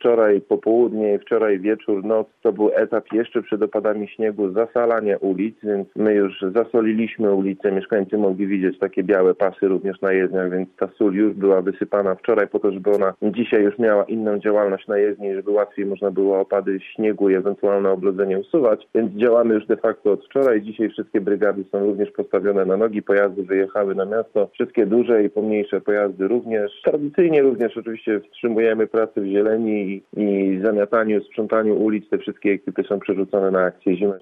wczoraj popołudnie, wczoraj wieczór, noc to był etap jeszcze przed opadami śniegu zasalania ulic, więc my już zasoliliśmy ulice, mieszkańcy mogli widzieć takie białe pasy również na jezdniach, więc ta sól już była wysypana wczoraj po to, żeby ona dzisiaj już miała inną działalność na jezdni, żeby łatwiej można było opady śniegu i ewentualne oblodzenie usuwać, więc działamy już de facto od wczoraj. Dzisiaj wszystkie brygady są również postawione na nogi, pojazdy wyjechały na miasto, wszystkie duże i pomniejsze pojazdy również. Tradycyjnie również oczywiście wstrzymujemy pracę w zieleni i, zamiataniu, sprzątaniu ulic. Te wszystkie ekipy są przerzucone na akcję zimę.